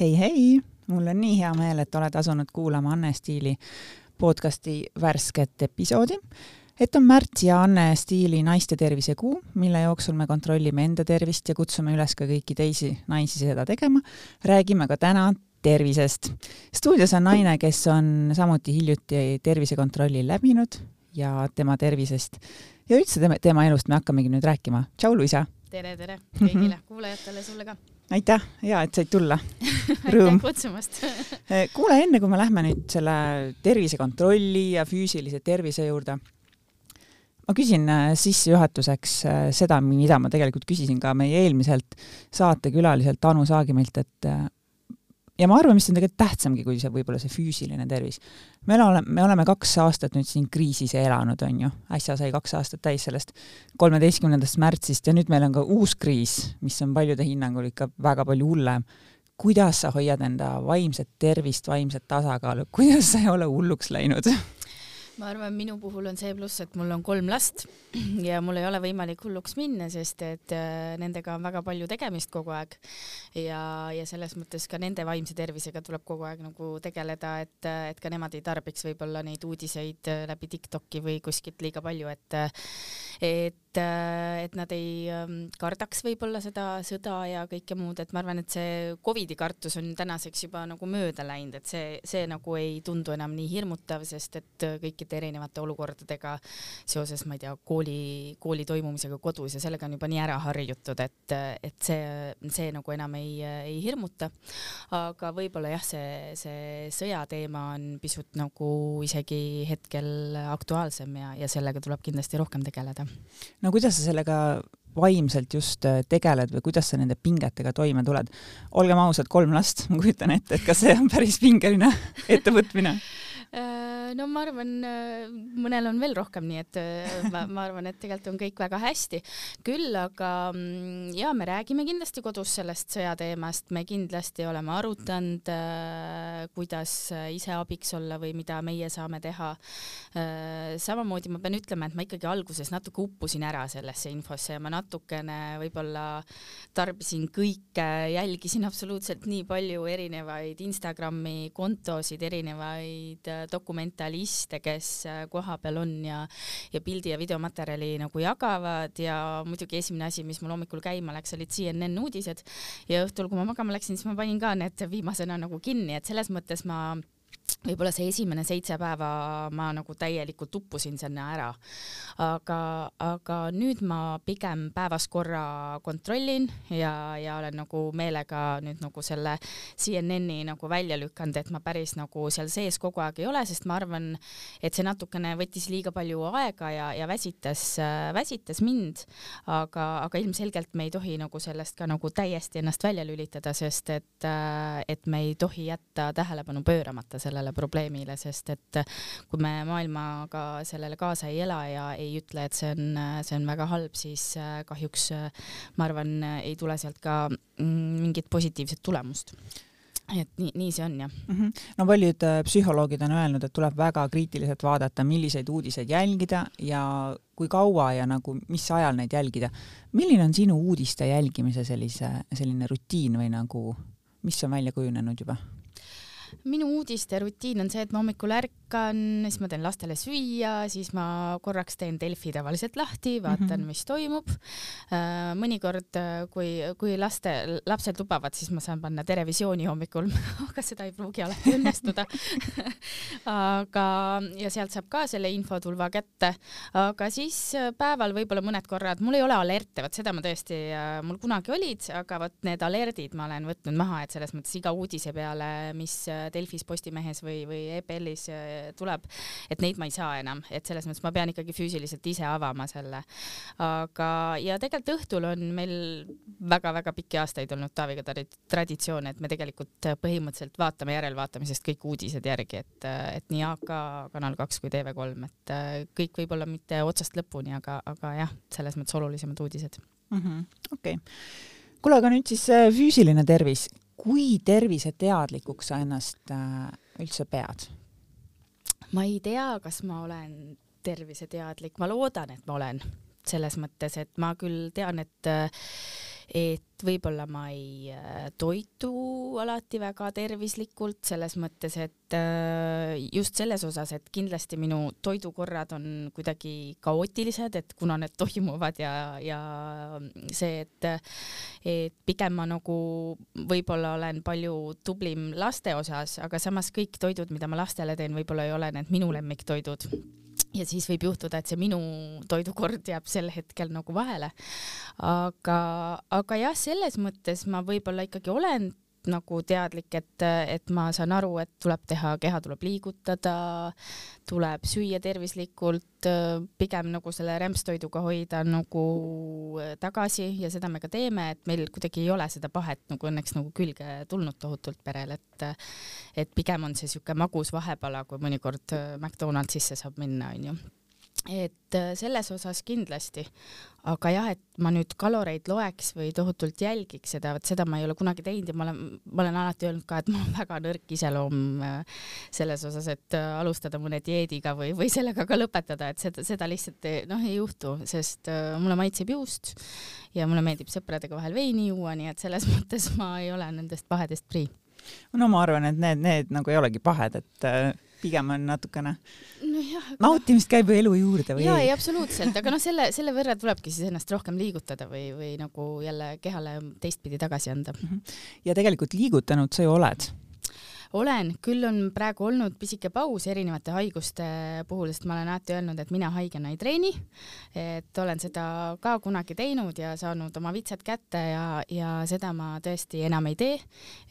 hei, hei, mul on nii hea meel, et oled asunud kuulama Anne Stiili podcasti värsket episoodi. et on märts ja Anne Stiili naiste tervise kuu, mille jooksul me kontrollime enda tervist ja kutsume üles ka kõiki teisi naisi seda tegema. räägime ka täna tervisest. stuudios on naine, kes on samuti hiljuti tervisekontrolli läbinud ja tema tervisest ja üldse tema, tema elust me hakkamegi nüüd rääkima. tšau, Luisa! tere, tere kõigile kuulajatele, sulle ka! Aitäh, hea, et said tulla. aitäh kutsumast! Eh, kuule, enne kui me lähme nüüd selle tervisekontrolli ja füüsilise tervise juurde, ma küsin äh, sissejuhatuseks äh, seda, mida ma tegelikult küsisin ka meie eelmiselt saatekülaliselt Anu Saagimilt, et ja ma arvan, mis on tegelikult tähtsamgi kui see võib-olla see füüsiline tervis. me oleme, me oleme kaks aastat nüüd siin kriisis elanud, on ju, äsja sai kaks aastat täis sellest kolmeteistkümnendast märtsist ja nüüd meil on ka uus kriis, mis on paljude hinnangul ikka väga palju hullem. kuidas sa hoiad enda vaimset tervist, vaimset tasakaalu, kuidas sa ei ole hulluks läinud? ma arvan, minu puhul on see pluss, et mul on kolm last ja mul ei ole võimalik hulluks minna, sest et äh, nendega on väga palju tegemist kogu aeg. ja, ja selles mõttes ka nende vaimse tervisega tuleb kogu aeg nagu tegeleda, et, et ka nemad ei tarbiks võib-olla neid uudiseid äh, läbi Tiktoki või kuskilt liiga palju, et et, et nad ei ähm, kardaks võib-olla seda sõda ja kõike muud, et ma arvan, et see Covidi kartus on tänaseks juba nagu mööda läinud, et see, see nagu ei tundu enam nii hirmutav, sest et kõikide erinevate olukordadega seoses, ma ei tea, kooli, kooli toimumisega kodus ja sellega on juba nii ära harjutud, et, et see, see nagu enam ei, ei hirmuta. aga võib-olla jah, see, see sõjateema on pisut nagu isegi hetkel aktuaalsem ja, ja sellega tuleb kindlasti rohkem tegeleda no kuidas sa sellega vaimselt just tegeled või kuidas sa nende pingetega toime tuled? olgem ausad, kolm last, ma kujutan ette, et kas see on päris pingeline ettevõtmine? Äh, no ma arvan, mõnel on veel rohkem, nii et äh, ma, ma arvan, et tegelikult on kõik väga hästi. küll aga mm, ja me räägime kindlasti kodus sellest sõjateemast, me kindlasti oleme arutanud, kuidas ise abiks olla või mida meie saame teha. samamoodi ma pean ütlema, et ma ikkagi alguses natuke uppusin ära sellesse infosse ja ma natukene võib-olla tarbisin kõike, jälgisin absoluutselt nii palju erinevaid Instagrami kontosid, erinevaid dokumentaliste, kes kohapeal on ja, ja pildi ja videomaterjali nagu jagavad ja muidugi esimene asi, mis mul hommikul käima läks, olid CNN uudised. Ja õhtul, kui ma magama läksin, siis ma panin ka need viimasena nagu kinni, et selles mõttes ma võib-olla see esimene seitse päeva ma nagu täielikult uppusin sinna ära. aga, aga nüüd ma pigem päevas korra kontrollin ja, ja olen nagu meelega nüüd nagu selle CNN-i nagu välja lükanud, et ma päris nagu seal sees kogu aeg ei ole, sest ma arvan, et see natukene võttis liiga palju aega ja, ja väsitas, väsitas mind. aga, aga ilmselgelt me ei tohi nagu sellest ka nagu täiesti ennast välja lülitada, sest et, et me ei tohi jätta tähelepanu pööramata sellele probleemile, sest et kui me maailmaga sellele kaasa ei ela ja ei ütle, et see on, see on väga halb, siis äh, kahjuks äh, ma arvan, ei tule sealt ka mm, mingit positiivset tulemust et nii, nii see on jah mm. -hmm. no paljud äh, psühholoogid on öelnud, et tuleb väga kriitiliselt vaadata, milliseid uudiseid jälgida ja kui kaua ja nagu mis ajal neid jälgida. milline on sinu uudiste jälgimise sellise, selline rutiin või nagu, mis on välja kujunenud juba? Minu uudiste rutiin on see, et ma hommikul ärkan, siis ma teen lastele süüa, siis ma korraks teen Delfi tavaliselt lahti, vaatan mm, -hmm. mis toimub. Äh, mõnikord, äh, kui, kui laste, lapsed lubavad, siis ma saan panna Terevisiooni hommikul aga seda ei pruugi alati õnnestuda aga, ja sealt saab ka selle infotulva kätte, aga siis äh, päeval võib-olla mõned korrad, mul ei ole alerte, vot seda ma tõesti, mul kunagi olid, aga vot need alerdid ma olen võtnud maha, et selles mõttes iga uudise peale, mis Delfis, Postimehes või, või EPL-is äh, tuleb, et neid ma ei saa enam, et selles mõttes ma pean ikkagi füüsiliselt ise avama selle. aga, ja tegelikult õhtul on meil väga-väga pikki aastaid olnud Taaviga traditsioon, et me tegelikult põhimõtteliselt vaatame järelvaatamisest kõik uudised järgi, et, et nii AK Kanal kaks kui TV3, et äh, kõik võib-olla mitte otsast lõpuni, aga, aga jah, selles mõttes olulisemad uudised mm -hmm.. okei okay. kuule, aga nüüd siis äh, füüsiline tervis kui terviseteadlikuks sa ennast äh, üldse pead? ma ei tea, kas ma olen terviseteadlik, ma loodan, et ma olen selles mõttes, et ma küll tean, et et võib-olla ma ei äh, toitu alati väga tervislikult, selles mõttes, et äh, just selles osas, et kindlasti minu toidukorrad on kuidagi kaootilised, et kuna need toimuvad ja, ja see, et, et pigem ma nagu võib-olla olen palju tublim laste osas, aga samas kõik toidud, mida ma lastele teen, võib-olla ei ole need minu lemmiktoidud ja siis võib juhtuda, et see minu toidukord jääb sel hetkel nagu vahele. aga, aga jah, selles mõttes ma võib-olla ikkagi olen nagu teadlik, et, et ma saan aru, et tuleb teha, keha tuleb liigutada, tuleb süüa tervislikult, pigem nagu selle rämpstoiduga hoida nagu tagasi ja seda me ka teeme, et meil kuidagi ei ole seda pahet nagu õnneks nagu külge tulnud tohutult perel, et et pigem on see niisugune magus vahepala, kui mõnikord McDonaldsisse saab minna, onju et äh, selles osas kindlasti, aga jah, et ma nüüd kaloreid loeks või tohutult jälgiks seda, vot seda ma ei ole kunagi teinud ja ma olen, ma olen alati öelnud ka, et mul on väga nõrk iseloom äh, selles osas, et äh, alustada mõne dieediga või, või sellega ka lõpetada, et seda, seda lihtsalt noh, ei juhtu, sest mulle maitseb juust ja mulle meeldib sõpradega vahel veini juua, nii et selles mõttes ma ei ole nendest pahedest prii. no ma arvan, et need, need nagu ei olegi pahed, et pigem on natukene no. nautimist käib ju elu juurde või ja, ei? ei, absoluutselt, aga noh, selle, selle võrra tulebki siis ennast rohkem liigutada või, või nagu jälle kehale teistpidi tagasi anda. Mhm. ja tegelikult liigutanud sa ju oled olen, küll on praegu olnud pisike paus erinevate haiguste puhul, sest ma olen alati öelnud, et mina haigena ei treeni. et olen seda ka kunagi teinud ja saanud oma vitsad kätte ja, ja seda ma tõesti enam ei tee.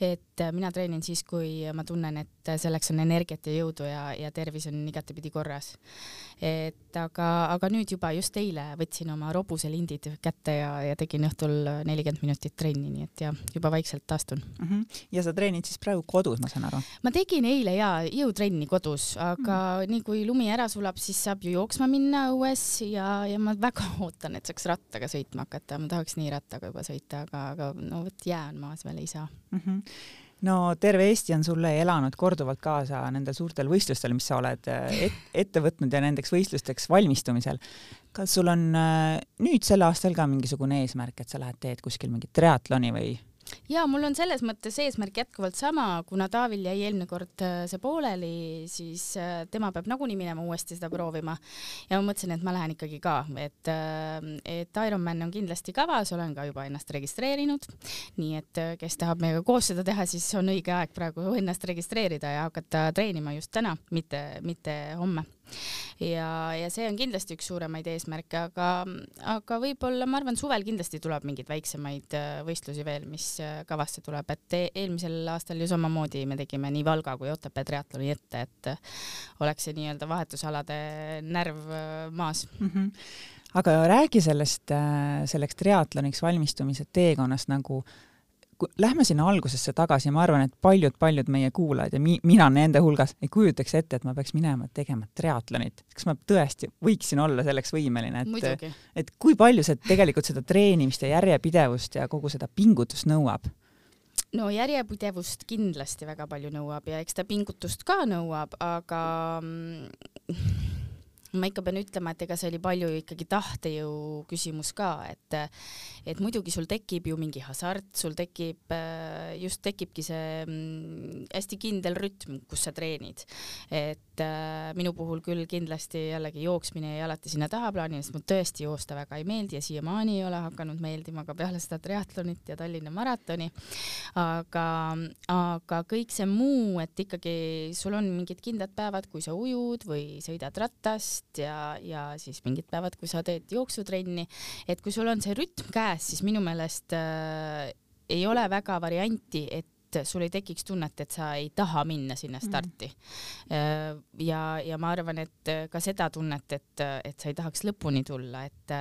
et mina treenin siis, kui ma tunnen, et selleks on energiat ja jõudu ja, ja tervis on igatepidi korras. Et aga, aga nüüd juba just eile võtsin oma robuselindid kätte ja, ja tegin õhtul nelikümmend minutit trenni, nii et ja juba vaikselt taastun mm. -hmm. ja sa treenid siis praegu kodus, ma saan aru? ma tegin eile ja jõutrenni kodus, aga mm. nii kui lumi ära sulab, siis saab ju jooksma minna õues ja, ja ma väga ootan, et saaks rattaga sõitma hakata, ma tahaks nii rattaga juba sõita, aga, aga no vot jää on maas veel ei saa mm. -hmm no terve Eesti on sulle elanud korduvalt kaasa nendel suurtel võistlustel, mis sa oled äh, et, ette võtnud ja nendeks võistlusteks valmistumisel. kas sul on äh, nüüd sel aastal ka mingisugune eesmärk, et sa lähed, teed kuskil mingit triatloni või ja mul on selles mõttes eesmärk jätkuvalt sama, kuna Taavil jäi eelmine kord äh, see pooleli, siis äh, tema peab nagunii minema uuesti seda proovima. ja ma mõtlesin, et ma lähen ikkagi ka, et, äh, et Ironman on kindlasti kavas, olen ka juba ennast registreerinud. nii et kes tahab meiega koos seda teha, siis on õige aeg praegu ennast registreerida ja hakata treenima just täna, mitte, mitte homme ja, ja see on kindlasti üks suuremaid eesmärke, aga, aga võib-olla ma arvan, suvel kindlasti tuleb mingeid väiksemaid äh, võistlusi veel, mis äh, kavasse tuleb, et e-, eelmisel aastal ju samamoodi me tegime nii Valga kui Otepää triatloni ette, et äh, oleks see nii-öelda vahetusalade närv maas mm. -hmm aga räägi sellest, selleks triatloniks valmistumise teekonnast nagu lähme sinna algusesse tagasi, ma arvan, et paljud-paljud meie kuulajad ja mi-, mina nende hulgas ei kujutaks ette, et ma peaks minema tegema triatlonit. kas ma tõesti võiksin olla selleks võimeline, et, et kui palju see tegelikult seda treenimist ja järjepidevust ja kogu seda pingutust nõuab? no järjepidevust kindlasti väga palju nõuab ja eks ta pingutust ka nõuab, aga mm, ma ikka pean ütlema, et ega see oli palju ikkagi tahtejõu küsimus ka, et et muidugi sul tekib ju mingi hasart, sul tekib, just tekibki see mm, hästi kindel rütm, kus sa treenid. et äh, minu puhul küll kindlasti jällegi jooksmine jäi alati sinna tahaplaani, sest mulle tõesti joosta väga ei meeldi ja siiamaani ei ole hakanud meeldima ka peale seda triatlonit ja Tallinna maratoni. aga, aga kõik see muu, et ikkagi sul on mingid kindlad päevad, kui sa ujud või sõidad rattast, ennast ja, ja siis mingid päevad, kui sa teed jooksutrenni, et kui sul on see rütm käes, siis minu meelest äh, ei ole väga varianti, et sul ei tekiks tunnet, et sa ei taha minna sinna mhm. starti mm.. ja, ja ma arvan, et ka seda tunnet, et, et sa ei tahaks lõpuni tulla, et,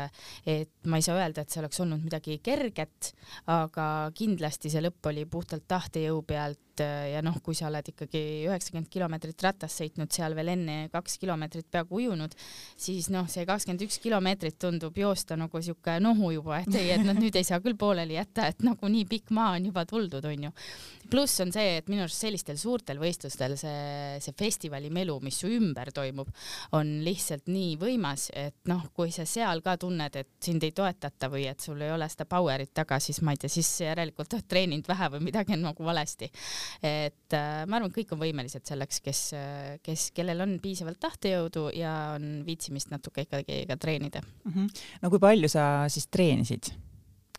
et ma ei saa öelda, et see oleks olnud midagi kerget, aga kindlasti see lõpp oli puhtalt tahtejõu pealt et ja noh, kui sa oled ikkagi üheksakümmend kilomeetrit ratast sõitnud, seal veel enne kaks kilomeetrit peaaegu ujunud, siis noh, see kakskümmend üks kilomeetrit tundub joosta nagu sihuke nohu juba, et ei, et noh, nüüd ei saa küll pooleli jätta, et nagu nii pikk maa on juba tuldud, onju. Pluss on see, et minu arust sellistel suurtel võistlustel see, see festivali melu, mis su ümber toimub, on lihtsalt nii võimas, et noh, kui sa seal ka tunned, et sind ei toetata või et sul ei ole seda power'it taga, siis ma ei tea, siis järelikult oled treeninud vähe või midagi on nagu valesti. et äh, ma arvan, kõik on võimelised selleks, kes, kes, kellel on piisavalt tahtejõudu ja on viitsimist natuke ikkagi ka treenida mm. -hmm. no kui palju sa siis treenisid?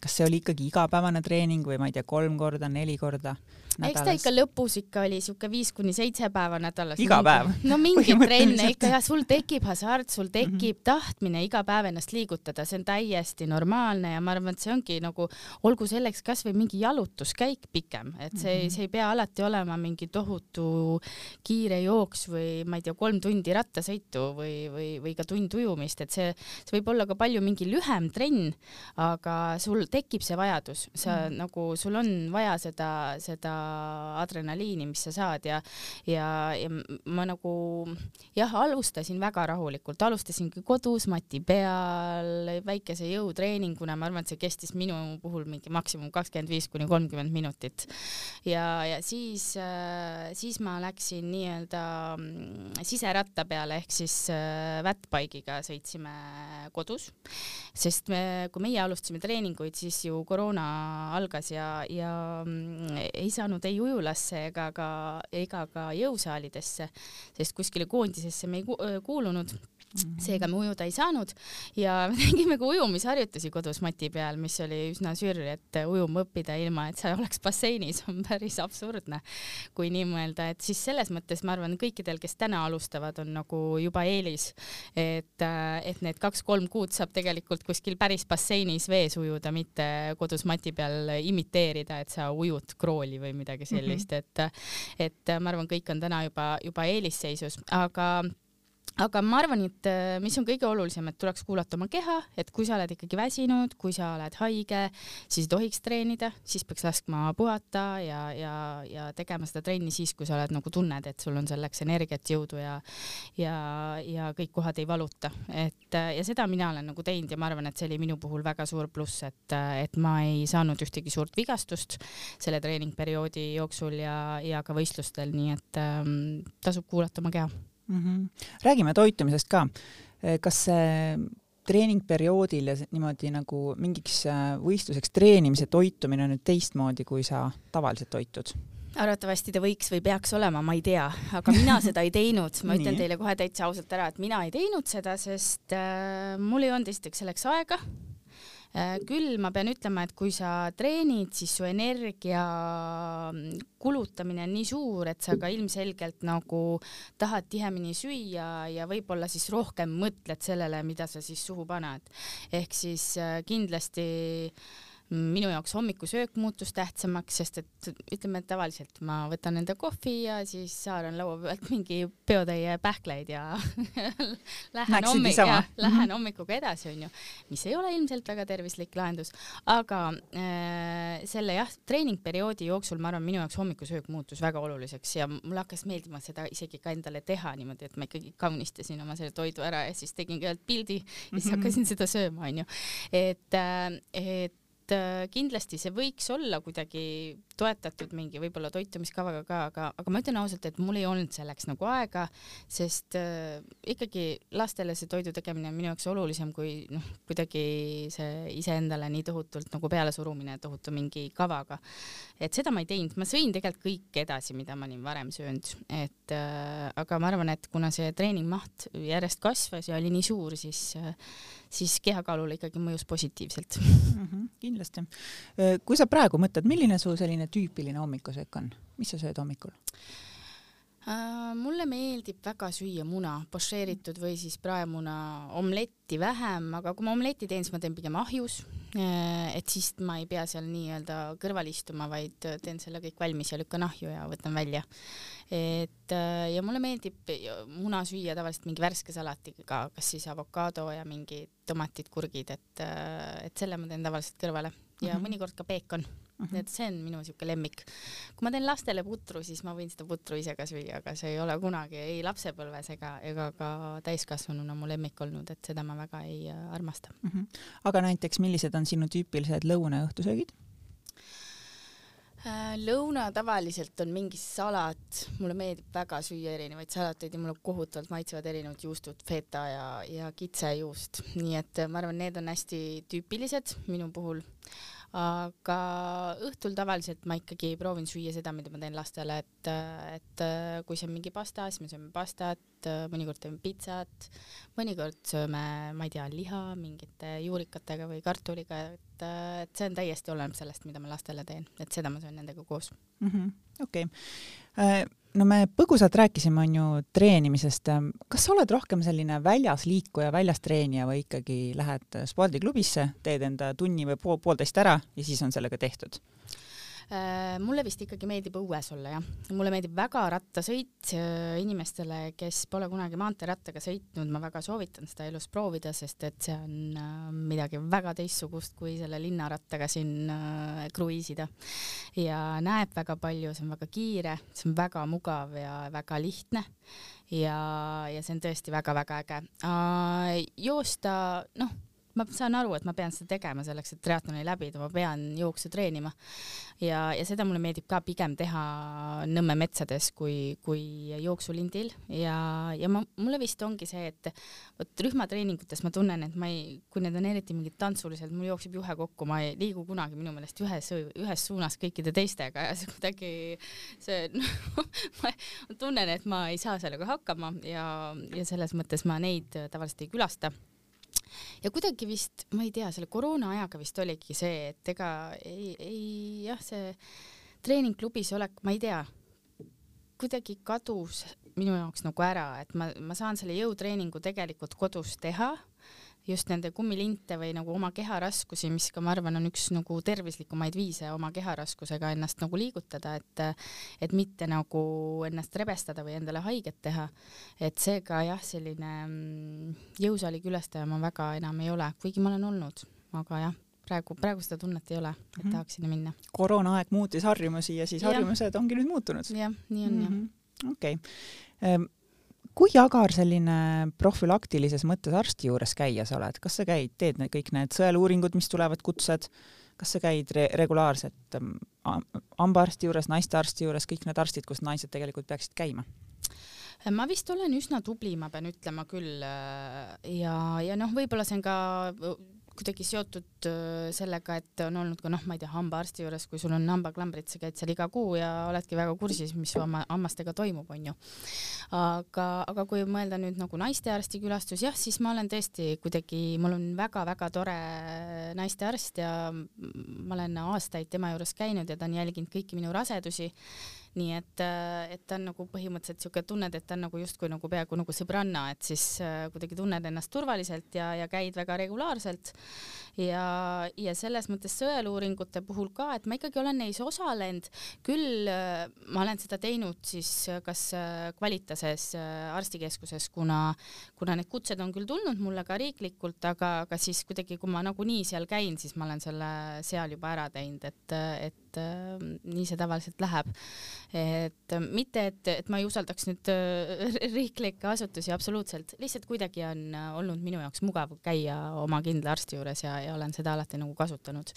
Kas see oli ikkagi igapäevane treening või ma ei tea, kolm korda, neli korda? Eks ta ikka lõpus ikka oli siuke viis kuni seitse päeva nädalas. iga päev? no mingeid trenne ikka ja sul tekib hasart, sul tekib mm -hmm. tahtmine iga päev ennast liigutada, see on täiesti normaalne ja ma arvan, et see ongi nagu, olgu selleks kasvõi mingi jalutuskäik pikem, et see mm, -hmm. see ei pea alati olema mingi tohutu kiire jooks või ma ei tea, kolm tundi rattasõitu või, või, või ka tund ujumist, et see, see võib olla ka palju mingi lühem trenn, aga sul tekib see vajadus, sa mm -hmm. nagu, sul on vaja seda, seda adrenaliini, mis sa saad ja, ja, ja ma nagu jah, alustasin väga rahulikult, alustasingi kodus mati peal väikese jõutreeninguna, ma arvan, et see kestis minu puhul mingi maksimum kakskümmend viis kuni kolmkümmend minutit. ja, ja siis, siis ma läksin nii-öelda mm, siseratta peale ehk siis vättpaigiga sõitsime kodus, sest me, kui meie alustasime treeninguid, siis ju koroona algas ja, ja mm, ei saanud saanud ei ujulasse ega ka, ega ka jõusaalidesse, sest kuskile koondisesse me ei kuulunud. Seega me ujuda ei saanud. Ja me tegime ka ujumisharjutusi kodus mati peal, mis oli üsna sürr, et ujuma õppida ilma, et sa oleks basseinis, on päris absurdne, kui nii mõelda, et siis selles mõttes ma arvan, kõikidel, kes täna alustavad, on nagu juba eelis, et, et need kaks-kolm kuud saab tegelikult kuskil päris basseinis vees ujuda, mitte kodus mati peal imiteerida, et sa ujud krooli või midagi sellist. Mm, -hmm. et, et ma arvan, kõik on täna juba, juba eelisseisus, aga aga ma arvan, et äh, mis on kõige olulisem, et tuleks kuulata oma keha, et kui sa oled ikkagi väsinud, kui sa oled haige, siis ei tohiks treenida, siis peaks laskma puhata ja, ja, ja tegema seda trenni siis, kui sa oled nagu tunned, et sul on selleks energiat, jõudu ja ja, ja kõik kohad ei valuta, et äh, ja seda mina olen nagu teinud ja ma arvan, et see oli minu puhul väga suur pluss, et, äh, et ma ei saanud ühtegi suurt vigastust selle treeningperioodi jooksul ja, ja ka võistlustel, nii et ähm, tasub kuulata oma keha mm. -hmm. räägime toitumisest ka. Kas see treeningperioodil ja niimoodi nagu mingiks äh, võistluseks treenimise toitumine on nüüd teistmoodi, kui sa tavaliselt toitud? arvatavasti ta võiks või peaks olema, ma ei tea, aga mina seda ei teinud, ma ütlen teile kohe täitsa ausalt ära, et mina ei teinud seda, sest äh, mul ei olnud esiteks selleks aega küll ma pean ütlema, et kui sa treenid, siis su energia mm, kulutamine on nii suur, et sa ka ilmselgelt nagu tahad tihemini süüa ja võib-olla siis rohkem mõtled sellele, mida sa siis suhu paned. ehk siis äh, kindlasti äh, minu jaoks hommikusöök muutus tähtsamaks, sest et ütleme, et tavaliselt ma võtan enda kohvi ja siis haaran laua pealt mingi peotäie pähkleid ja lähen, hommik, ja, lähen mm -hmm. hommikuga edasi, onju, mis ei ole ilmselt väga tervislik lahendus, aga äh, selle jah, treeningperioodi jooksul ma arvan, minu jaoks hommikusöök muutus väga oluliseks ja mulle hakkas meeldima seda isegi ka endale teha niimoodi, et ma ikkagi kaunistasin oma selle toidu ära ja siis tegin kõigepealt pildi ja siis mhm. hakkasin seda sööma, onju. et, äh, et et äh, kindlasti see võiks olla kuidagi toetatud mingi võib-olla toitumiskavaga ka, aga, aga ma ütlen ausalt, et mul ei olnud selleks nagu aega, sest äh, ikkagi lastele see toidu tegemine on minu jaoks olulisem kui noh, kuidagi see iseendale nii tohutult nagu pealesurumine tohutu mingi kavaga. et seda ma ei teinud, ma sõin tegelikult kõike edasi, mida ma olin varem söönud, et äh, aga ma arvan, et kuna see treeningmaht järjest kasvas ja oli nii suur, siis äh, siis kehakaalule ikkagi mõjus positiivselt mm. -hmm, kindlasti. Äh, kui sa praegu mõtled, milline su selline tüüpiline hommikusöök on, mis sa sööd hommikul? Uh, mulle meeldib väga süüa muna, pošeeritud või siis praemuna, omletti vähem, aga kui ma omletti teen, siis ma teen pigem ahjus. Uh, et siis ma ei pea seal nii-öelda kõrval istuma, vaid teen selle kõik valmis ja lükkan ahju ja võtan välja. et uh, ja mulle meeldib muna süüa tavaliselt mingi värske salatiga, kas siis avokaado ja mingid tomatid, kurgid, et, et selle ma teen tavaliselt kõrvale ja mm -hmm. mõnikord ka peekon mm. -hmm. et see on minu siuke lemmik. kui ma teen lastele putru, siis ma võin seda putru ise ka süüa, aga see ei ole kunagi ei lapsepõlves ega, ega ka täiskasvanuna mu lemmik olnud, et seda ma väga ei äh, armasta mm. -hmm. aga näiteks, millised on sinu tüüpilised lõuna- ja õhtusöögid? Äh, lõuna tavaliselt on mingi salat, mulle meeldib väga süüa erinevaid salateid ja mulle kohutavalt maitsevad erinevad juustud, feta ja, ja kitsejuust, nii et ma arvan, need on hästi tüüpilised minu puhul aga õhtul tavaliselt ma ikkagi proovin süüa seda, mida ma teen lastele, et, et kui see on mingi pasta, siis me sööme pastat, mõnikord teeme pitsat, mõnikord sööme, ma ei tea, liha mingite juurikatega või kartuliga, et, et see on täiesti oleneb sellest, mida ma lastele teen, et seda ma söön nendega koos. -hmm.. okei. Äh, no me põgusalt rääkisime, on ju, treenimisest. kas sa oled rohkem selline väljas liikuja, väljas treenija või ikkagi lähed spordiklubisse, teed enda tunni või pool, poolteist ära ja siis on sellega tehtud? Äh, mulle vist ikkagi meeldib õues olla jah, mulle meeldib väga rattasõit äh, inimestele, kes pole kunagi maanteerattaga sõitnud, ma väga soovitan seda elus proovida, sest et see on äh, midagi väga teistsugust kui selle linnarattaga siin kruiisida. ja näeb väga palju, see on väga kiire, see on väga mugav ja väga lihtne ja, ja see on tõesti väga-väga äge. joosta, noh ma saan aru, et ma pean seda tegema selleks, et triatloni läbida, ma pean jooksu treenima. ja, ja seda mulle meeldib ka pigem teha Nõmme metsades kui, kui jooksulindil ja, ja ma, mulle vist ongi see, et vot rühmatreeningutes ma tunnen, et ma ei, kui need on eriti mingid tantsulised, mul jookseb juhe kokku, ma ei liigu kunagi minu meelest ühes, ühes suunas kõikide teistega ja see kuidagi, see no, ma tunnen, et ma ei saa sellega hakkama ja, ja selles mõttes ma neid tavaliselt ei külasta ja kuidagi vist, ma ei tea, selle koroona ajaga vist oligi see, et ega ei, ei jah, see treeningklubis olek, ma ei tea, kuidagi kadus minu jaoks nagu ära, et ma, ma saan selle jõutreeningu tegelikult kodus teha just nende kummilinte või nagu oma keharaskusi, mis ka ma arvan, on üks nagu tervislikumaid viise oma keharaskusega ennast nagu liigutada, et et mitte nagu ennast rebestada või endale haiget teha. et seega jah, selline mm, jõusaali külastaja ma väga enam ei ole, kuigi ma olen olnud, aga jah, praegu, praegu seda tunnet ei ole, et mm -hmm. tahaks sinna minna. koroonaaeg muutis harjumusi ja siis ja. harjumused ongi nüüd muutunud. jah, nii on mm -hmm. jah. Mhm. okei okay. Kui agar selline profülaktilises mõttes arsti juures käia sa oled, kas sa käid, teed need kõik need sõeluuringud, mis tulevad, kutsed, kas sa käid re regulaarselt ähm, hambaarsti juures, naistearsti juures, kõik need arstid, kus naised tegelikult peaksid käima? ma vist olen üsna tubli, ma pean ütlema küll äh, ja, ja noh, võib-olla see on ka kuidagi seotud sellega, et on olnud ka noh, ma ei tea, hambaarsti juures, kui sul on hambaklambrid, sa käid seal iga kuu ja oledki väga kursis, mis hamma, hammastega toimub, onju. aga, aga kui mõelda nüüd nagu naistearsti külastus, jah, siis ma olen tõesti kuidagi, mul on väga-väga tore naistearst ja ma olen aastaid tema juures käinud ja ta on jälginud kõiki minu rasedusi nii et, äh, et ta on nagu põhimõtteliselt siuke, tunned, et ta on nagu justkui nagu peaaegu nagu sõbranna, et siis äh, kuidagi tunned ennast turvaliselt ja, ja käid väga regulaarselt. ja, ja selles mõttes sõeluuringute puhul ka, et ma ikkagi olen neis osalenud, küll äh, ma olen seda teinud siis kas Kvalitases arstikeskuses, kuna, kuna need kutsed on küll tulnud mulle ka riiklikult, aga, aga siis kuidagi, kui ma nagunii seal käin, siis ma olen selle seal juba ära teinud, et, et et äh, nii see tavaliselt läheb. et äh, mitte, et, et ma ei usaldaks nüüd äh, riiklikke asutusi absoluutselt, lihtsalt kuidagi on olnud minu jaoks mugav käia oma kindla arsti juures ja, ja olen seda alati nagu kasutanud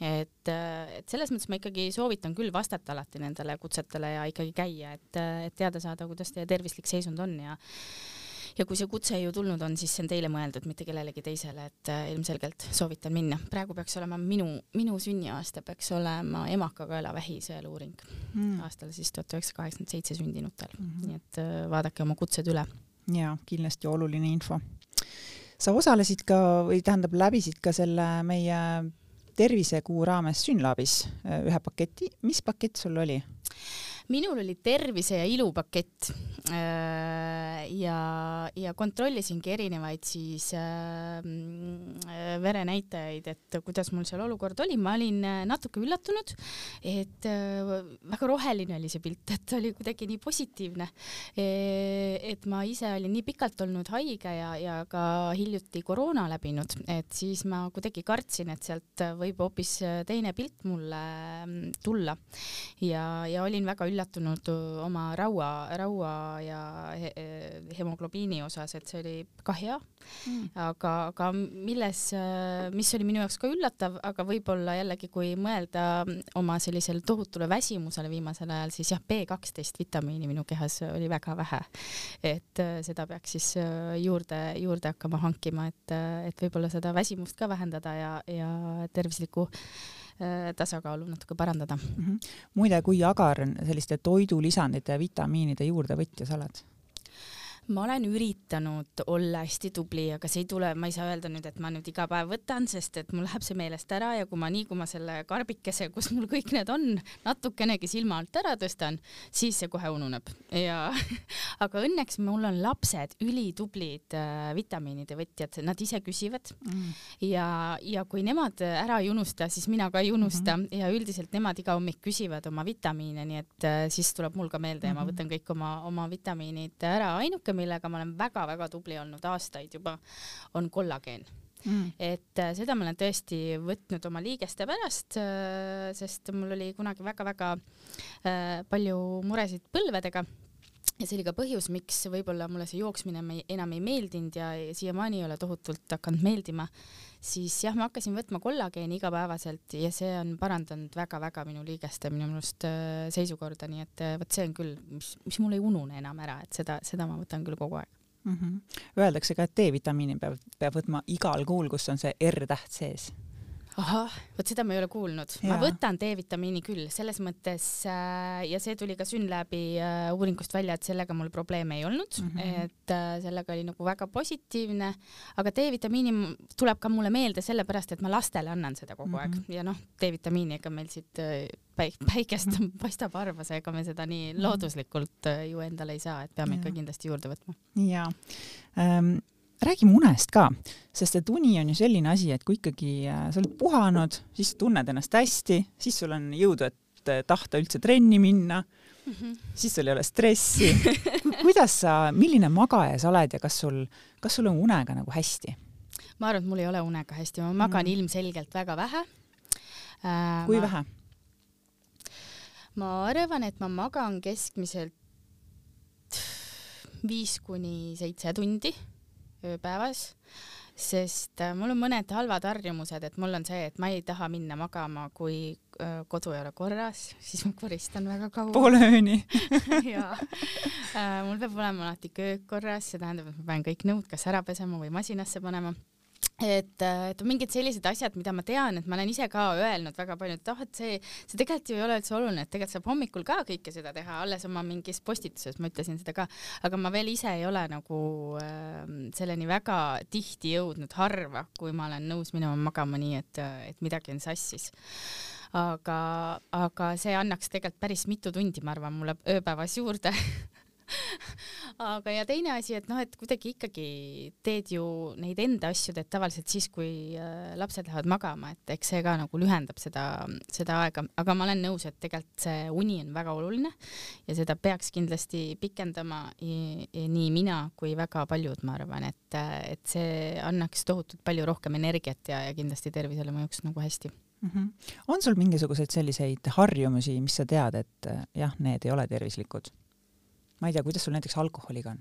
et, et selles mõttes ma ikkagi soovitan küll vastata alati nendele kutsetele ja ikkagi käia, et, et teada saada, kuidas teie tervislik seisund on ja ja kui see kutse ju tulnud on, siis see on teile mõeldud, mitte kellelegi teisele, et äh, ilmselgelt soovitan minna. praegu peaks olema minu, minu sünniaasta peaks olema emakakaelavähi sõeluuring mm. aastal siis tuhat üheksasada kaheksakümmend seitse sündinutel mm, -hmm. nii et äh, vaadake oma kutsed üle. ja kindlasti oluline info. sa osalesid ka või tähendab, läbisid ka selle meie tervisekuu raames Synlabis äh, ühe paketi, mis pakett sul oli? Minul oli tervise ja ilu pakett. Äh, ja, ja kontrollisingi erinevaid siis äh, verenäitajaid, et kuidas mul seal olukord oli, ma olin äh, natuke üllatunud, et äh, väga roheline oli see pilt, et oli kuidagi nii positiivne e,. et ma ise olin nii pikalt olnud haige ja, ja ka hiljuti koroona läbinud, et siis ma kuidagi kartsin, et sealt võib hoopis teine pilt mulle mm, tulla ja, ja olin väga üllatunud oma raua, raua ja he, hemoglobiini osas, et see oli ka hea mm.. aga, aga milles, mis oli minu jaoks ka üllatav, aga võib-olla jällegi, kui mõelda oma sellisele tohutule väsimusele viimasel ajal, siis jah, B kaksteist vitamiini minu kehas oli väga vähe. et seda peaks siis juurde, juurde hakkama hankima, et, et võib-olla seda väsimust ka vähendada ja, ja tervislikku tasakaalu natuke parandada mm. -hmm. muide, kui agar selliste toidulisandite ja vitamiinide juurdevõtja sa oled? Ma olen üritanud olla hästi tubli, aga see ei tule, ma ei saa öelda nüüd, et ma nüüd iga päev võtan, sest et mul läheb see meelest ära ja kui ma nii, kui ma selle karbikese, kus mul kõik need on, natukenegi silma alt ära tõstan, siis see kohe ununeb ja aga õnneks mul on lapsed ülitublid äh, vitamiinide võtjad, nad ise küsivad mm. ja, ja kui nemad ära ei unusta, siis mina ka ei unusta mm -hmm. ja üldiselt nemad iga hommik küsivad oma vitamiine, nii et äh, siis tuleb mul ka meelde mm -hmm. ja ma mhm. võtan kõik oma, oma vitamiinid ära. ainuke, millega ma olen väga-väga tubli olnud aastaid juba, on kollageen. Mm. et äh, seda ma olen tõesti võtnud oma liigeste pärast äh,, sest mul oli kunagi väga-väga äh, palju muresid põlvedega. Ja see oli ka põhjus, miks võib-olla mulle see jooksmine enam ei meeldinud ja siiamaani ei ole tohutult hakanud meeldima, siis jah, ma hakkasin võtma kollageeni igapäevaselt ja see on parandanud väga-väga minu liigeste minu meelest äh, seisukorda, nii et äh, vot see on küll, mis, mis mul ei unune enam ära, et seda, seda ma võtan küll kogu aeg mm. -hmm. Öeldakse ka, et D-vitamiini peab, peab võtma igal kuul, kus on see R-täht sees ahah, vot seda ma ei ole kuulnud, ma võtan D-vitamiini küll, selles mõttes äh, ja see tuli ka Synlabi äh, uuringust välja, et sellega mul probleeme ei olnud mm, -hmm. et äh, sellega oli nagu väga positiivne, aga D-vitamiini tuleb ka mulle meelde sellepärast, et ma lastele annan seda kogu mm -hmm. aeg mhm. ja noh, D-vitamiini, ega meil siit äh, päik-, päikest mm -hmm. paistab harvas, ega me seda nii mhm. looduslikult äh, ju endale ei saa, et peame ja. ikka kindlasti juurde võtma. jaa ähm räägime unest ka, sest et uni on ju selline asi, et kui ikkagi äh, sa oled puhanud, siis tunned ennast hästi, siis sul on jõudu, et äh, tahta üldse trenni minna mm, -hmm. siis sul ei ole stressi kuidas sa, milline magaja sa oled ja kas sul, kas sul on unega nagu hästi? ma arvan, et mul ei ole unega hästi, ma magan mm. ilmselgelt väga vähe äh,. kui ma... vähe? ma arvan, et ma magan keskmiselt viis kuni seitse tundi ööpäevas, sest äh, mul on mõned halvad harjumused, et mul on see, et ma ei taha minna magama, kui äh, kodu ei ole korras, siis ma koristan väga kaua. poole ööni. Jaa, äh, mul peab olema alati köök korras, see tähendab, et ma pean kõik nõud kas ära pesema või masinasse panema et, et mingid sellised asjad, mida ma tean, et ma olen ise ka öelnud väga palju, et oh, et see, see tegelikult ju ei ole üldse oluline, et tegelikult saab hommikul ka kõike seda teha, alles oma mingis postituses ma ütlesin seda ka, aga ma veel ise ei ole nagu äh, selleni väga tihti jõudnud, harva, kui ma olen nõus minema magama nii, et, et midagi on sassis. Aga, aga see annaks tegelikult päris mitu tundi, ma arvan, mulle ööpäevas juurde aga ja teine asi, et noh, et kuidagi ikkagi teed ju neid enda asju teed tavaliselt siis, kui äh, lapsed lähevad magama, et eks see ka nagu lühendab seda, seda aega, aga ma olen nõus, et tegelikult see uni on väga oluline ja seda peaks kindlasti pikendama nii mina kui väga paljud, ma arvan, et, et see annaks tohutult palju rohkem energiat ja, ja kindlasti tervisele mõjuks nagu hästi mm. -hmm. on sul mingisuguseid selliseid harjumusi, mis sa tead, et jah, need ei ole tervislikud? Ma ei tea, kuidas sul näiteks alkoholiga on?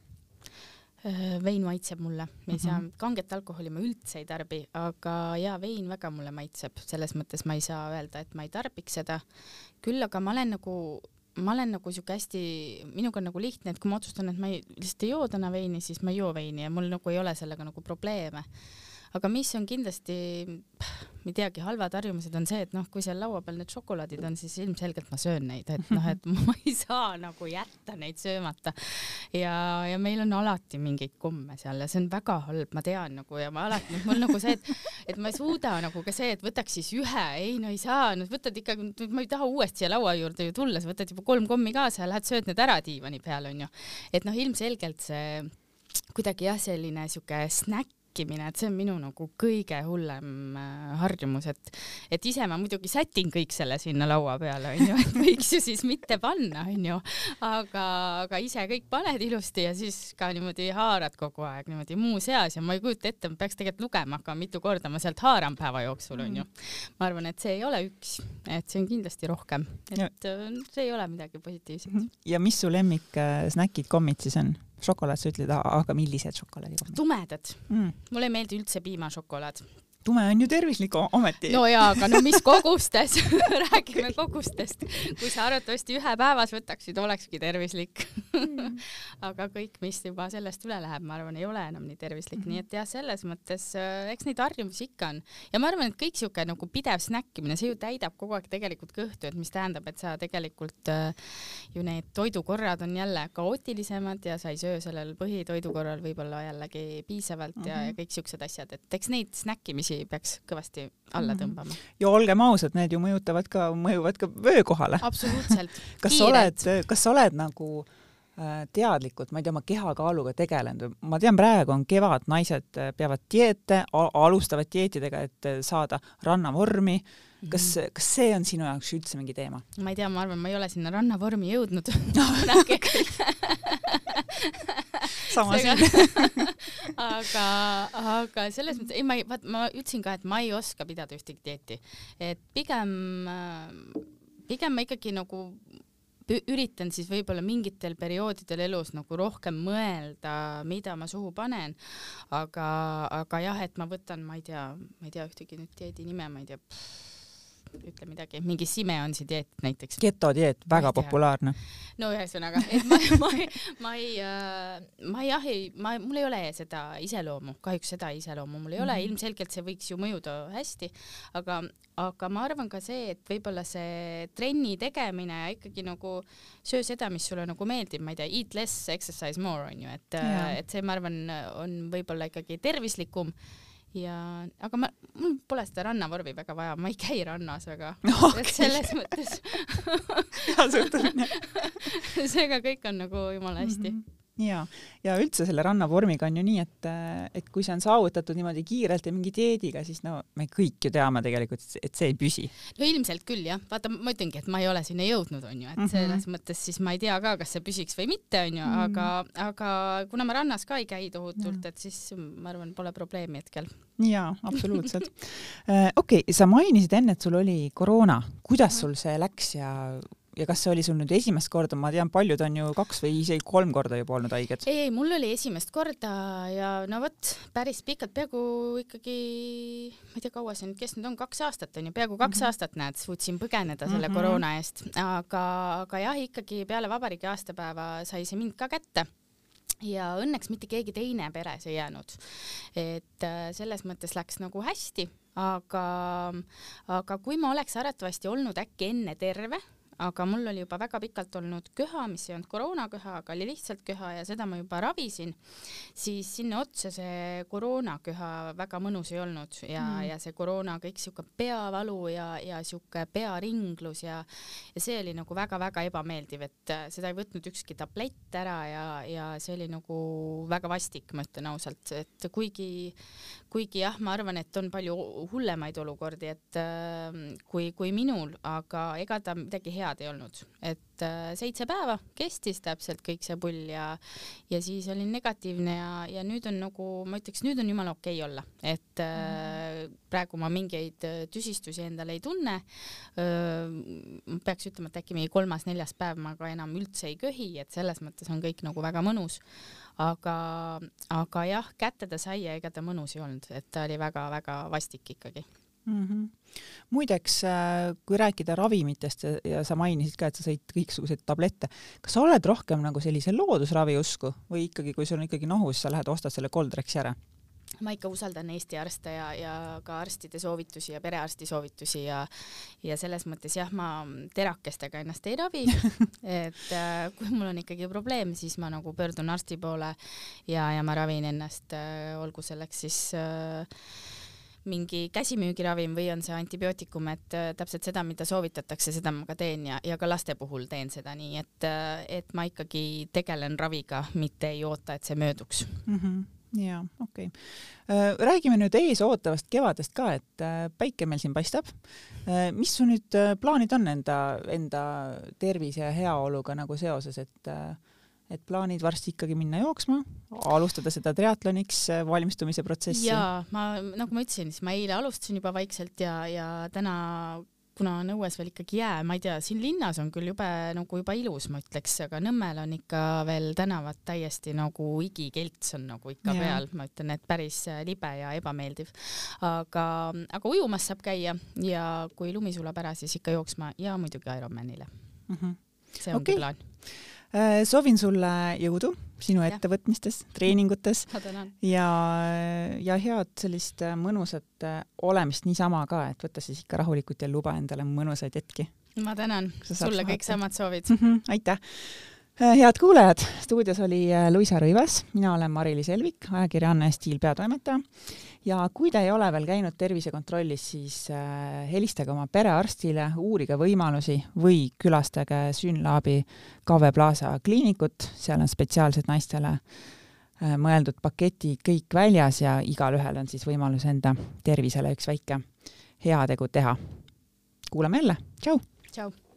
Äh, vein maitseb mulle, ma ei saa mm -hmm., kanget alkoholi ma üldse ei tarbi, aga jaa, vein väga mulle maitseb, selles mõttes ma ei saa öelda, et ma ei tarbiks seda. küll aga ma olen nagu, ma olen nagu siuke hästi, minuga on nagu lihtne, et kui ma otsustan, et ma ei, lihtsalt ei joo täna veini, siis ma ei joo veini ja mul nagu ei ole sellega nagu probleeme aga mis on kindlasti, ma ei teagi, halvad harjumused on see, et noh, kui seal laua peal need šokolaadid on, siis ilmselgelt ma söön neid, et noh, et ma ei saa nagu jätta neid söömata. ja, ja meil on alati mingeid komme seal ja see on väga halb, ma tean nagu ja ma alati, mul nagu see, et, et ma ei suuda nagu ka see, et võtaks siis ühe, ei no ei saa, no võtad ikka, ma ei taha uuesti siia laua juurde ju tulla, sa võtad juba kolm kommi kaasa ja lähed sööd need ära diivani peal onju. et noh, ilmselgelt see kuidagi jah, selline sihuke snäkk säkkimine, et see on minu nagu kõige hullem äh, harjumus, et, et ise ma muidugi sätin kõik selle sinna laua peale, onju, et võiks ju siis mitte panna, onju, aga, aga ise kõik paned ilusti ja siis ka niimoodi haarad kogu aeg niimoodi muu seas ja ma ei kujuta ette, ma peaks tegelikult lugema hakkama, mitu korda ma sealt haaran päeva jooksul, onju. Mm. ma arvan, et see ei ole üks, et see on kindlasti rohkem, et ja. Äh, see ei ole midagi positiivset. ja mis su lemmik äh, snäkid, kommid siis on? Šokolaad, sa ütled, aga millised šokolaadikohad? tumedad. Mm.. mulle ei meeldi üldse piimašokolaad tume on ju tervislik ometi. no jaa, aga no mis kogustes räägime kogustest. kui sa arvatavasti ühe päevas võtaksid, olekski tervislik mm. aga kõik, mis juba sellest üle läheb, ma arvan, ei ole enam nii tervislik mm, -hmm. nii et jah, selles mõttes äh, eks neid harjumusi ikka on ja ma arvan, et kõik siuke nagu pidev snäkkimine, see ju täidab kogu aeg tegelikult kõhtu, et mis tähendab, et sa tegelikult äh, ju need toidukorrad on jälle kaootilisemad ja sa ei söö sellel põhitoidukorral võib-olla jällegi piisavalt mm -hmm. ja, ja kõik siuksed asjad, et eks neid snäkkimisi inimesi peaks kõvasti alla mhm. tõmbama. ja olgem ausad, need ju mõjutavad ka, mõjuvad ka vöökohale. absoluutselt kas sa oled, kas sa oled nagu äh, teadlikult, ma ei tea, oma kehakaaluga tegelenud, ma tean, praegu on kevad, naised äh, peavad dieete, alustavad dieetidega, et äh, saada rannavormi. kas, mhm. kas see on sinu jaoks üldse mingi teema? ma ei tea, ma arvan, ma ei ole sinna rannavormi jõudnud kunagi sama siin. Aga, aga selles mõttes, ei ma vaat ma ütlesin ka, et ma ei oska pidada ühtegi dieeti, et pigem, pigem ma ikkagi nagu üritan siis võib-olla mingitel perioodidel elus nagu rohkem mõelda, mida ma suhu panen, aga, aga jah, et ma võtan, ma ei tea, ma ei tea ühtegi nüüd dieedi nime, ma ei tea ütle midagi, mingi Simeonsi dieet näiteks. getodieet, väga populaarne. no ühesõnaga, et ma, ma, ma ei, äh, ma jah ei, ma, mul ei ole seda iseloomu, kahjuks seda iseloomu mul ei ole mm, -hmm. ilmselgelt see võiks ju mõjuda hästi, aga, aga ma arvan ka see, et võib-olla see trenni tegemine ikkagi nagu söö seda, mis sulle nagu meeldib, ma ei tea, eat less, exercise more on ju, et, et see, ma arvan, on võib-olla ikkagi tervislikum ja, aga ma, mul pole seda rannavormi väga vaja, ma ei käi rannas väga. Okay.. et selles mõttes. Hea suhtumine seega kõik on nagu jumala hästi. Mm. -hmm ja, ja üldse selle rannavormiga on ju nii, et, et kui see on saavutatud niimoodi kiirelt ja mingi dieediga, siis no me kõik ju teame tegelikult, et see ei püsi. no ilmselt küll jah, vaata ma ütlengi, et ma ei ole sinna jõudnud, onju, et mm -hmm. selles mõttes siis ma ei tea ka, kas see püsiks või mitte, onju, mhm. aga, aga kuna ma rannas ka ei käi tohutult, et siis ma arvan, pole probleemi hetkel. jaa, absoluutselt äh, okei okay,, sa mainisid enne, et sul oli koroona, kuidas sul see läks ja ja kas see oli sul nüüd esimest korda, ma tean, paljud on ju kaks või isegi kolm korda juba olnud haiged. ei, ei, mul oli esimest korda ja no vot, päris pikalt, peaaegu ikkagi, ma ei tea, kaua see nüüd kestnud on, kaks aastat on ju, peaaegu kaks mm -hmm. aastat näed, suutsin põgeneda selle mm -hmm. koroona eest, aga, aga jah, ikkagi peale vabariigi aastapäeva sai see mind ka kätte ja õnneks mitte keegi teine peres ei jäänud. et äh, selles mõttes läks nagu hästi, aga, aga kui ma oleks arvatavasti olnud äkki enne terve aga mul oli juba väga pikalt olnud köha, mis ei olnud koroonaköha, aga oli lihtsalt köha ja seda ma juba ravisin, siis sinna otsa see koroonaköha väga mõnus ei olnud ja mm., ja see koroona kõik sihuke peavalu ja, ja sihuke pearinglus ja, ja see oli nagu väga-väga ebameeldiv, et äh, seda ei võtnud ükski tablett ära ja, ja see oli nagu väga vastik, ma ütlen ausalt, et kuigi, kuigi jah, ma arvan, et on palju hullemaid olukordi, et äh, kui, kui minul, aga ega ta midagi head head ei olnud, et äh, seitse päeva kestis täpselt kõik see pull ja ja siis olin negatiivne ja, ja nüüd on nagu ma ütleks, nüüd on jumala okei okay olla, et äh, praegu ma mingeid äh, tüsistusi endale ei tunne. peaks ütlema, et äkki mingi kolmas-neljas päev ma ka enam üldse ei köhi, et selles mõttes on kõik nagu väga mõnus. aga, aga jah, kätte ta sai ja ega ta mõnus ei olnud, et ta oli väga-väga vastik ikkagi mm. -hmm. muideks, äh, kui rääkida ravimitest ja, ja sa mainisid ka, et sa sõid kõiksuguseid tablette, kas sa oled rohkem nagu sellise loodusravi usku või ikkagi, kui sul on ikkagi nohu, siis sa lähed ostad selle Coldrexi ära? ma ikka usaldan Eesti arste ja, ja ka arstide soovitusi ja perearsti soovitusi ja ja selles mõttes jah, ma terakestega ennast ei ravi et äh, kui mul on ikkagi probleem, siis ma nagu pöördun arsti poole ja, ja ma ravin ennast äh,, olgu selleks siis äh, mingi käsimüügiravim või on see antibiootikum, et äh, täpselt seda, mida soovitatakse, seda ma ka teen ja, ja ka laste puhul teen seda nii, et, äh, et ma ikkagi tegelen raviga, mitte ei oota, et see mööduks mm. -hmm jaa, okei okay.. räägime nüüd eesootavast kevadest ka, et päike meil siin paistab. mis su nüüd plaanid on enda, enda tervise ja heaoluga nagu seoses, et et plaanid varsti ikkagi minna jooksma, alustada seda triatloniks valmistumise protsessi? jaa, ma, nagu ma ütlesin, siis ma eile alustasin juba vaikselt ja, ja täna kuna on õues veel ikkagi jää, ma ei tea, siin linnas on küll jube nagu juba ilus, ma ütleks, aga Nõmmel on ikka veel tänavad täiesti nagu igikelts on nagu ikka ja. peal, ma ütlen, et päris libe ja ebameeldiv. aga, aga ujumas saab käia ja kui lumi sulab ära, siis ikka jooksma ja muidugi Ironmanile mm. -hmm. See ongi okay. plaan Äh, soovin sulle jõudu sinu ja. ettevõtmistes, treeningutes ja, ja head sellist äh, mõnusat äh, olemist niisama ka, et võta siis ikka rahulikult ja luba endale mõnusaid hetki. ma tänan, sulle kõik samad soovid mm. -hmm, aitäh head kuulajad, stuudios oli Luisa Rõivas, mina olen Mari-Liis Elvik, ajakirjanne Stiil peatoimetaja ja kui te ei ole veel käinud tervisekontrollis, siis äh, helistage oma perearstile, uurige võimalusi või külastage Synlabi KV Plaza kliinikut, seal on spetsiaalsed naistele äh, mõeldud paketid kõik väljas ja igalühel on siis võimalus enda tervisele üks väike heategu teha. kuulame jälle, tšau! tšau!